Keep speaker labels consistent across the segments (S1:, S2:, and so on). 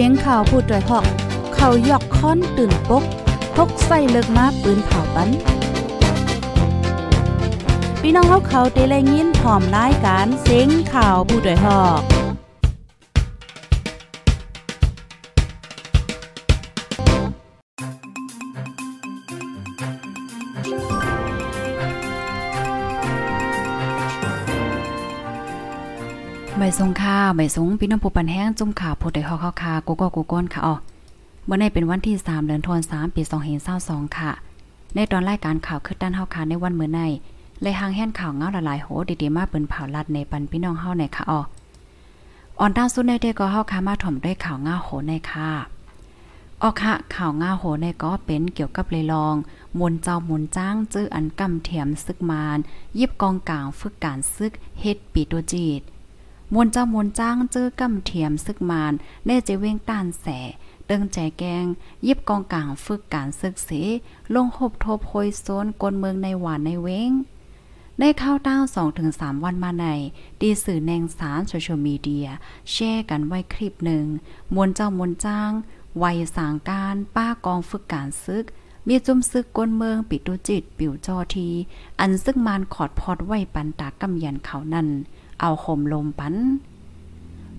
S1: สียงข่าวพูดด้วยหอก เขายอกค้อนตื่นปกพกใส่เลิกมาปืนเผาปันพี่น้องเขาเขาเตะแรงยินพร้อมรายการเสียงข่าวผู้ด้วยหอก ใบทรงข้าวใบสงพี่น้องผู้ปันแห้งจุ่มข่าผู้ใดฮอกข้าวคากูก็กูก้นค่ะอ๋อเมื่อในเป็นวันที่ 3 เดือนธันวาคมปี2522ค่ะ ในตอนรายการข่าวคือด้านเฮาคาในวันเมื่อในเลยหางแห่นข่าวเงาละลายโหดีๆมาเปิ้นเผาลัดในปันพี่น้องเฮาในค่ะอ๋ออ่อนตาสุดในเดก็เฮาคามาถ่อมด้วยข่าวเงาโหในค่ะออค่ะข่าวง่าโหในก็เป็นเกี่ยวกับเลยลอง มนเจ้ามนจ้างจื้ออันกำเถียมซึกมานยิบกองกลางฝึกการซึกเฮ็ดปีตัวจีด มวนเจ้ามวนจ้างเจอกำเทียมซึกมานเน่เจเว้งต้านแสเติงแจแกง ยิบกองกลางฝึกการศึกเสลงหบทบโพยโซนกลเมืองในหวานในเว้งในข้าต้าสองถึงสามวันมาใน ดีสื่อแนงสารโซเชียลมีเดีย แชร์กันไว้คลิปหนึ่ง มวนเจ้ามวนจ้าง วัยสางการป้ากองฝึกการซึก มีจุมซึกกลเมืองปิดตุจิต ปิวจอที อันซึ่งมานขอดพอดไว้ปันตากำยันเขานั่น เอาข่มลมปัน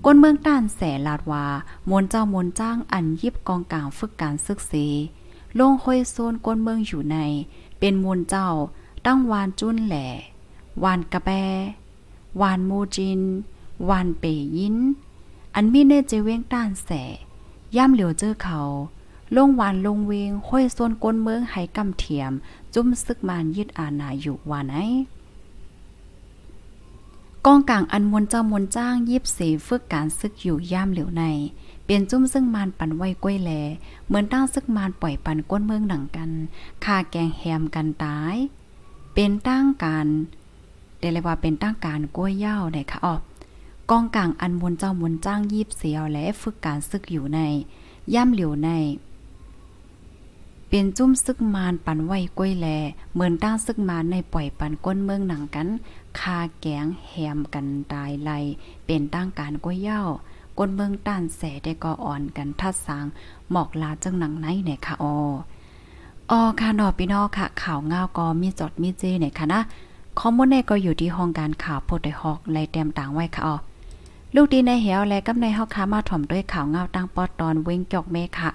S1: ก้นเมืองต้านแสลาดวามนเจ้ามนจ้างอันยิบกองกลางฝึกการศึกษาลงห้อยโซนก้นเมืองอยู่ใน เป็นมนเจ้า ตั้งวานจุ้นแหล่วานกระแบวานโมจิน วานเปยิน อันมีเนเจเว้งต้านแส ย่ำเหลียวเจอเขา ลงวานลงเวงห้อยโซนก้นเมืองให้กำเทียม จุ้มซึกมานยึดอาณาอยู่วานไหน กองกลางอันมวลเจ้ามวลจ้างยิบเสีฝึกการซึกอยู่ย่ามเหลียวใน เปลี่ยนจุ้มซึ่งมานปันไว้กล้วยแล เหมือนตั้งซึกมานปล่อยปันก้นเมืองหนังกันคาแกงแฮมกันตาย เป็นตั้งการเดลยว่าเป็นตั้งการกล้วยเย้าในค่ะออกกองกลางอันมวลเจ้ามวลจ้างยิบเสียวและฝึกการซึกอยู่ใน ย่ำเหลียวใน เป็นจุ้มซึกมานปันไว้กล้วยแล เหมือนตั้งซึกมานในปล่อยปันก้นเมืองหนังกัน คาแกงแฮมกันตายไลเป็นตั้งการก้วยเย้าก้นเมืองต้านแสได้ก็อ่อนกันทัดสางหมอกลาจังหนังไหนเนี่ยค่ะอออค่ะนอพี่นอค่ะ ข่าวง่าวก็มีจดมีเจเนี่ยค่ะนะข้อมูลในก็อยู่ที่ห้องการข่าวโพดไดฮอกไลเต็มต่างไว้ค่ะออลูกดีในเหวและกำในเฮาค้ามาถ่อมด้วยข่าวง่าวตั้งปอตอนเว้งจอกเมค่ะ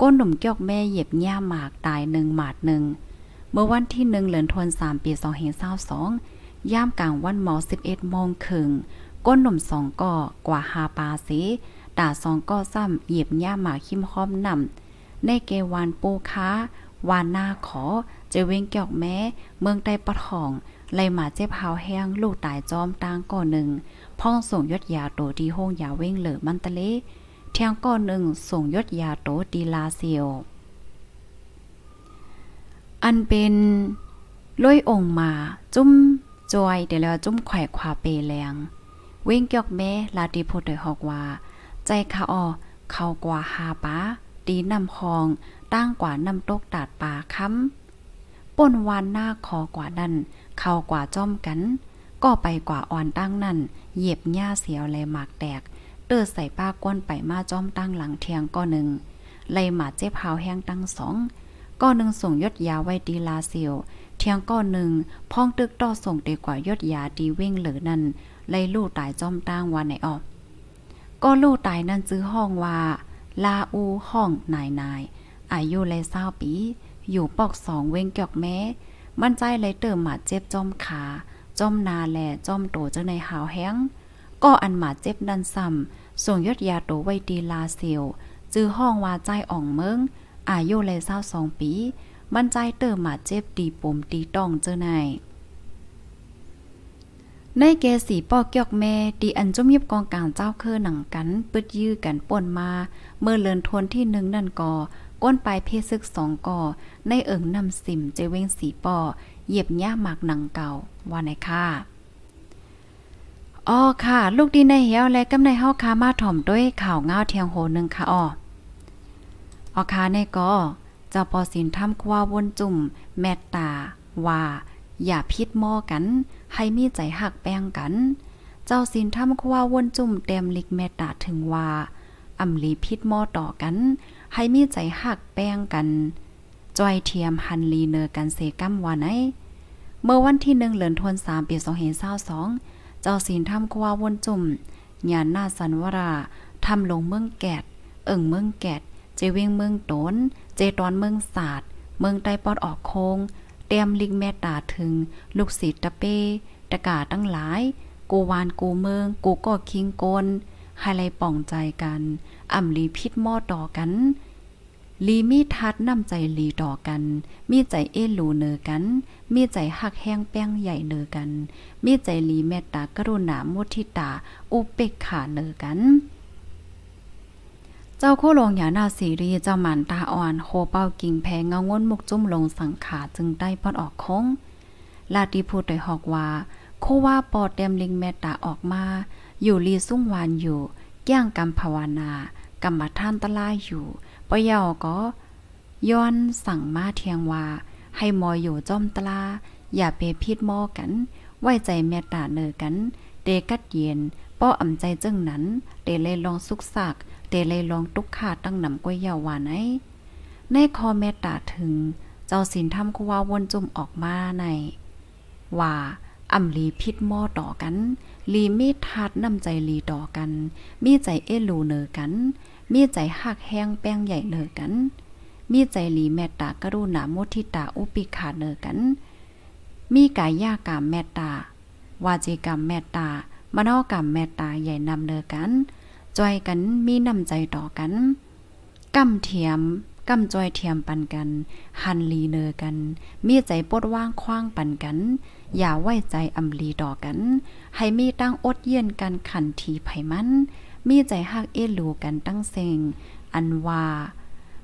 S1: ก้นหนุ่มเกี่ยวแม่เหยียบย่าหมากตายหนึ่งหมาดหนึ่ง เมื่อวันที่หนึ่งเหลือนทวนสามปีสองเห็นเศร้าสอง ย่ามกลางวันหมอสิบเอ็ดโมงครึ่งก้นหนุ่มสองก่อกว่าหาปาสีด่าสองก่อซ้ำเหยียบย่าหมากคิมค้อมนำในเกวานปูค้าวานนาขอเจเว้งเกี่ยวแม้เมืองใต้ปะทองไลหมาเจ็บหาวแห้งลูกตายจอมตางก่อหนึ่งพ่องส่งยศยาโตดีห้องยาเว้งเหลือมันตะเลเทียงก้อนหนึ่งส่งยศยาโตดีลาเซียวอันเป็นลุยองมาจุ้ม จอยเดี๋ยวแล้วจุ้มแขวกขวาเปแรงเว้งเกียกแม่ลาดีพูดโดยฮอกว่า ใจขาออเขากว่าหาป้าดีนำคองตั้งกว่านำตกตาดป่าค้ำป่นวานหน้าคอกว่านั่นเขากว่าจ้อมกัน ก็ไปกว่าอ่อนตั้งนั่นเหยียบหญ้าเสียวแลยหมากแตกเติดใส่ป้าก้นไปมาจ้อมตั้งหลังเทียงก้อหนึ่งไล่หมาเจ็บหาวแห้งตั้งสองก้อหนึ่งส่งยศยาไว้ดีลาเซียว เทียงก้อนหนึ่งพ้องตึกต่อส่งเดีกว่ายศยาดีเว้งเหลือนั่นไล่ลู่ตายจอมตั้งวันไหนออกก็ลู่ตายนั่นซื้อห้องว่า ลาอูห้องนายนายอายุเลยเศร้าปี อยู่ปอกสองเว้งเกียกแม้มั่นใจเลยเติมหมาเจ็บจอมขาจอมนาแลจอมโตจังในหาวแห้งก็อันหมาเจ็บนันซ้ำส่งยศยาโตไว้ดีลาเซียวจื้อห้องว่าใจอ่องเมืองอายุเลยเศร้าสองปี มันใจเติมหมาเจ็บตีปมตีต้องเจอในในเกสีปอกเกียกแม่ตีอันจมยิบกองกลางเจ้าเคอหนังกัน ปึดยื้อกันป่นมา เมื่อเลือนทนที่หนึ่งนั่นก่อ ก้นปลายเพศึกสองก่อ ในเอิงนำสิมเจเวงสีปอเหยียบหญ้าหมากหนังเก่าว่าไหนค่ะอ๋อค่ะ ลูกดีในเหี่ยวและกำในเฮาคามาถ่อมด้วยข่าวง้าวเทียงโหนึงค่ะอ๋ออ๋อค่ะในก็เจ้าปอสินทำควาวนจุ่ม แมตตา ว่า อย่าพิษหม้อกัน ให้มีใจหักแป้งกัน เจ้าสินทำควาวนจุ่มเต็มลิกแมตตาถึงว่าอำลีพิษหม้อต่อกัน ให้มีใจหักแป้งกันจอยเทียมหันลีเนอกันเซกัมวานไอเมื่อวันที่หนึ่งเหลือนทวนสามปีสองเห็นเศร้าสอง เจ้าศีลทำควาวนจุ่มญาณนาสันวราทำลงเมืองแกด เอิ่งเมืองแกด เจเวงเมืองโตนเจตอนเมืองศาสตร์ เมืองใต้ปอดออกโคงเตรียมลิงแม่ตาถึง ลูกศิษย์ตะเป้ ตะกาตั้งหลาย กูวานกูเมือง กูก็คิงโกนไฮไลป่องใจกัน อ่ำลีพิษหม้อต่อกันลีมีทัดน้ำใจลีต่อกัน มีใจเอลูเนอกัน มีใจหักแห้งแป้งใหญ่เนอกัน มีใจลีแม่ตากรุณามุทิตา อุเปกขาเนอกัน เจ้าโคลงหยานาสีรีเจ้าหมันตาอ่อนโคเป้ากิ่งแพงเงางนมุกจุ่มลงสังขาจึงได้ปอดออกคงลาดีพูดโดยหอกว่าโคว่าปอดเต็มลิงแม่ตาออกมา อยู่ลีสุ่งวานอยู่แก้งกรรมภาวนากรรมท่านตะลาอยู่ปะยอก็ย้อนสั่งมาเทียงว่า ให้มออยู่จอมตลา อย่าเปพิดมอกัน ไว้ใจแม่ตาเนอกันเดกัดเย็นป้ออ่ำใจจึงนั้นเดเลยลองสุกสัก เตเลยลองตุกขาตั้งนำกวยยาววานไอในคอแม่ตาถึง เจ้าสินทำคุว่าวนจุ่มออกมาใน ว่าอ่ำลีพิษหม้อต่อกัน ลีมีทัดนำใจลีต่อกัน มีใจเอลูเนอกัน มีใจหักแห้งแป้งใหญ่เนอกัน มีใจลีแมตตากรุณามุทิตาอุปิขาเนอกัน มีกายยากามแมตตาวาจิกรรมแมตตามโนกรรมแมตตาใหญ่นำเนอกัน จอยกันมีน้ำใจต่อกันกำเทียมกำจอยเทียมปันกัน หันลีเนอกัน มีใจปดว่างคว้างปันกัน อย่าไว้ใจอำลีต่อกัน ให้มีตั้งอดเย็นกันขันทีไผมัน มีใจฮักเอลูกันตั้งเซงอันว่า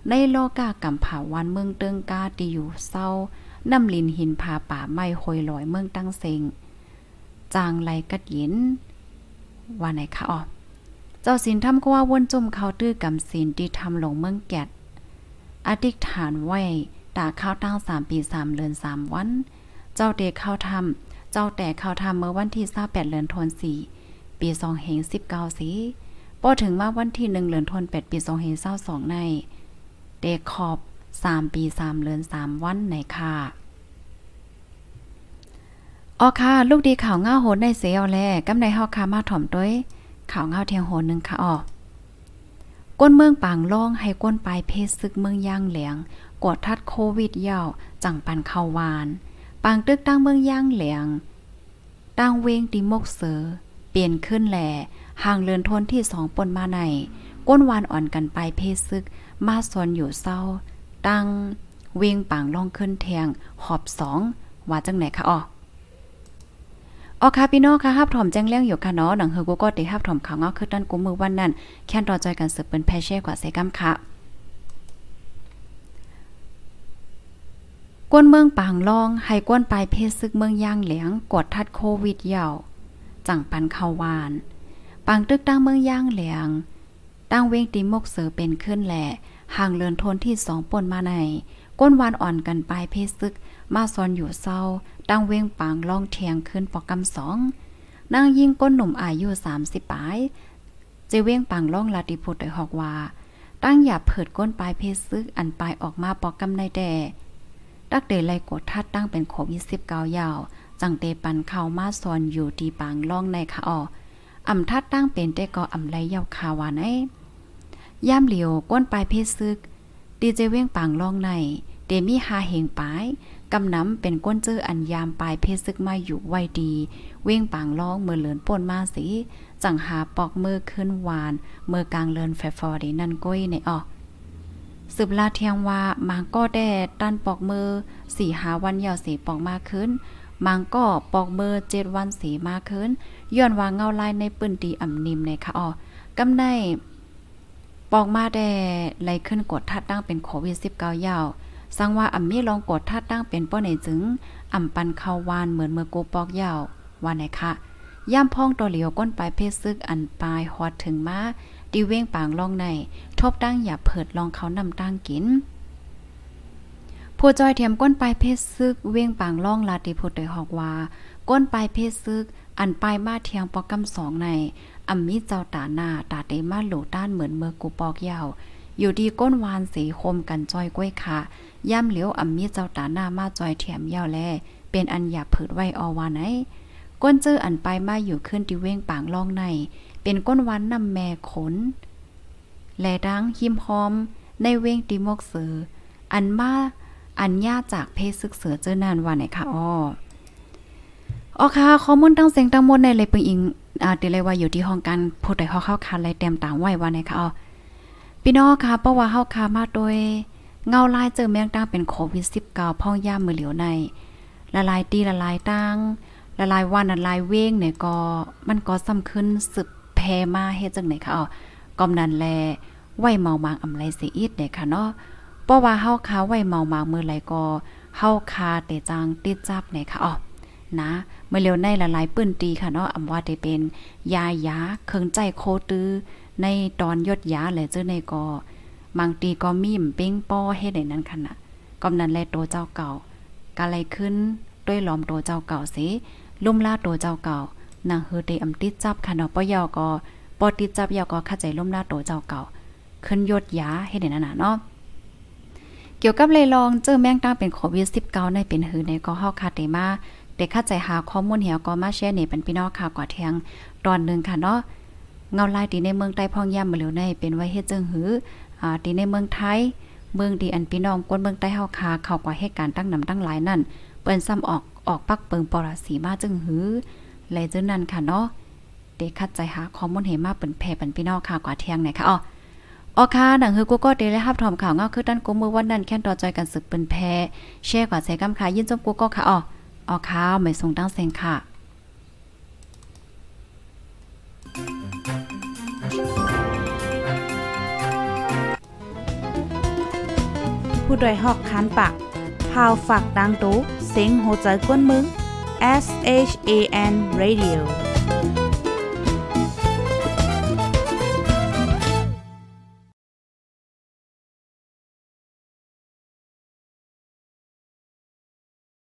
S1: ในโลกากำผาวันเมืองเติงกาตีอยู่เศร้านำลินหินพาป่าไม้หอยลอยเมืองตั้งเซงจางไหลกัดยินว่าไหนคะอ๋อ เจ้าสินทำก็ว่าวนจุ่มเขาตื้อกำสินที่ทำลงเมืองแกดอธิษฐานไว้ตาข้าวตั้งสามปีสามเดือนสามวัน เจ้าเด็กเข้าทำเจ้าแต่เข้าทำเมื่อวันที่28เดือนธันวาคมปี2เฮง19สีพอถึงมาวันที่1เดือนธันวาคมปี2เฮง22ในเด็กขอบ3ปี3เดือน3วันในค่ะอ๋อค่ะ ลูกดีข่าวง่าโหดในเสียวแลกำในเฮาคามาถ่อมด้วย ข่าวเงาเทียงโหนึงค่ะอ๋อก้นเมืองปางล่องให้ก้นปลายเพศซึกเมืองย่างเหลียงกดทัดโควิดยาวจังปันเข้าวาน ปางตึกตั้งเมืองย่างเหลียงตั้งเวงติมกเสอเปลี่ยนขึ้นแหล่ห่างเลือนทนที่สองปนมาใน ก้นวานอ่อนกันไปเพศซึก มาซอนอยู่เศร้า ตั้งเวงปางล่องขึ้นแทงหอบสองว่าจังไหนคะอ๋อ อ๋อค่ะพี่น้องค่ะฮับถอมแจ้งเลี้ยงอยู่ค่ะเนาะหนังเฮอกูก็ติฮับถอมข่าวเงาคือด้านกุมมือวันนั้นแค่นรอจอยกันสืบเป็นแพเช่กว่าเซกัมค่ะกวนเมืองปางลองให้กวนปลายเพศซึกเมืองย่างเหลียงกดทัดโควิดยาวจังปันเข้าวานปางตึกตั้งเมืองย่างเหลียงตั้งเวงตีมกเสือเป็นขึ้นแหละห่างเลือนทนที่สองปนมาใน ก้นวานอ่อนกันปลายเพศซึก มาซอนอยู่เศร้า ตั้งเว้งปางล่องเทียงขึ้นปอกกำสองนางยิ่งก้นหนุ่มอายุสามสิบปลายเจเว้งปางล่องลาติพุทธได้หอกว่าตั้งอย่าเผิดก้นปลายเพศซึกอันปลายออกมาปอกกำในแด่ดักเดไลกดทัดตั้งเป็นโควิดสิบเก้ายาว จังเตปันเข้ามาซอนอยู่ที่ปางล่องในขาอออ่ำทัดตั้งเป็นแต่ก็อ่ำไรยาวคาวานไอย่ามเหลียวก้นปลายเพศซึก ดีเจเว้งปางล่องใน เดมีหาเหงปายกำน้ำเป็นก้นเจออันยามปลายเพศซึกมาอยู่ไวดี เว้งปางร้องเมื่อเหลือนป่นมาสิจังหาปอกมือขึ้นวานเมื่อกลางเลือนแฟฟอร์ดีนั่นก้อยในออกสืบลาเทียงว่ามังก็แดดตันปอกมือสี่หาวันยาวสีปอกมาขึ้นมังก็ปอกมือเจ็ดวันสีมาขึ้นย้อนว่าเงาลายในปืนตีอ่ำนิ่มในค่ะอ๋อกำใน ปอกมาแดไหลขึ้นกดทัดตั้งเป็นโควิด 19 ยาวสังว่าอ่ำมีลองกดท่าตั้งเป็นป้อในจึงอ่ำปันเข้าวานเหมือนเมื่อกูปอกยาวว่าไหนคะย่ำพ่องตัวเหลียวก้นปลายเพศซึกอันปลายฮอดถึงมาดีเว้งปางลองใน ทบตั้งอย่าเผิดลองเขานำตั้งกินผู้จอยเทียมก้นปลายเพศซึกเว้งปางล่องลาติพุทธได้หอกว่า ก้นปลายเพศซึกอันปลายมาเทียงปอกกำสองใน อำมีเจ้าตาหน้าตาเตมาโหลต้านเหมือนเมือกูปอกยาวอยู่ดีก้นวานสีคมกันจอยกล้วยค่ะย่ำเหลียวอำมีเจ้าตาหน้ามาจอยแถมยาวแล เป็นอันหยาผืดไว้อวานไหนก้นเจออันไปมาอยู่ขึ้นที่เว้งปางล่องใน เป็นก้นวันนำแม่ขนแลดังหิมพอม ในเว้งติมกเสืออันมาอันย่าจากเพศศึกเสือเจอนานวันไหนคะอ้อ อ๋อค่ะข้อมูลตั้งเสียงตั้งมดในเลยเปึงอิงอ่าติเลยว่าอยู่ที่ห้องการพูดได้เข้าเข้าคันเลยเต็มตางไว้ว่าไหนค่ะอ๋อพี่น้องค่ะเพราะว่าเฮาคามาโดยเงาลายเจอแมงตั้งเป็นโควิด19พ่องย่ามือเหลียวใน ละลายตีละลายตั้งละลายวันละลายเว้งเนี่ยก็มันก็ซ้ำขึ้นสืบแพมาเฮ็ดจังไหนคะอ๋อกอมนันแลไหวเมามางอำไรเสียอีดเนี่ยค่ะเนาะเพราะว่าเฮาคาไหวเมามางมือไหลก็เฮาคาเตจังติดจับเนี่ยค่ะอ๋อ นะเมื่อเร็วในละลายปื้นตีค่ะเนาะอำว่าได้เป็น ยายาเคิงใจโคตือ ในตอนยดยาแหละเจ้าในก็บางตีก็มีมเป้งป้อเฮ็ดได้นั้นค่ะนะกำนั้นแลโตเจ้าเก่ากะไรขึ้นด้วยหลอมโตเจ้าเก่าสิลุ่มล่าโตเจ้าเก่านางเฮอเตอำติดจับค่ะเนาะป้อยาวก็ปอติดจับยาวก็เข้าใจลุ่มล่าโตเจ้าเก่าขึ้นยดยาเฮ็ดได้นั่นน่ะเนาะเกี่ยวกับเลยลองเจอแมงตั้งเป็นโควิด19ในเป็นหือในก็เฮาคาเตมา เด็กเข้าใจหาข้อมูลเหี่ยวก็มาแชร์นี่เป็นพี่น้องค่ะกว่าเทียงตอนหนึ่งค่ะเนาะเงาลายตีในเมืองใต้พองย่ำมาเหลียวในเป็นไว้เฮ็ดจึงหืออ่าตีในเมืองไทย เมืองดีอันพี่น้องกวนเมืองใต้เฮาคาเข้ากว่าเหตุการณ์ตั้งนำตั้งหลายนั่น เปิ้นซ้ำออกออกปักเปิงปรสีมาจึงหือไหลจึงนั้นค่ะเนาะเด็กคัดใจหาข้อมูลเหมาเปิ้นแพ่เป็นพี่น้องค่ะกว่าเที่ยงไหนค่ะอ๋อออค่ะหนังฮือกูก็เดเลยรับถอมข่าวเงาคือด้านกูมือวันนั้นแค่นต่อจกันสึกเปิ้นแพ่แช่กว่าใส่กำขายินจมกูก็ค่ะอ๋อ ออก้าวไม่ส่งตั้งเซงค่ะ
S2: ผู้ดยหอกคานปากพาวฝากดังตู้เซ็งโหใจกวนมึง S H A N Radio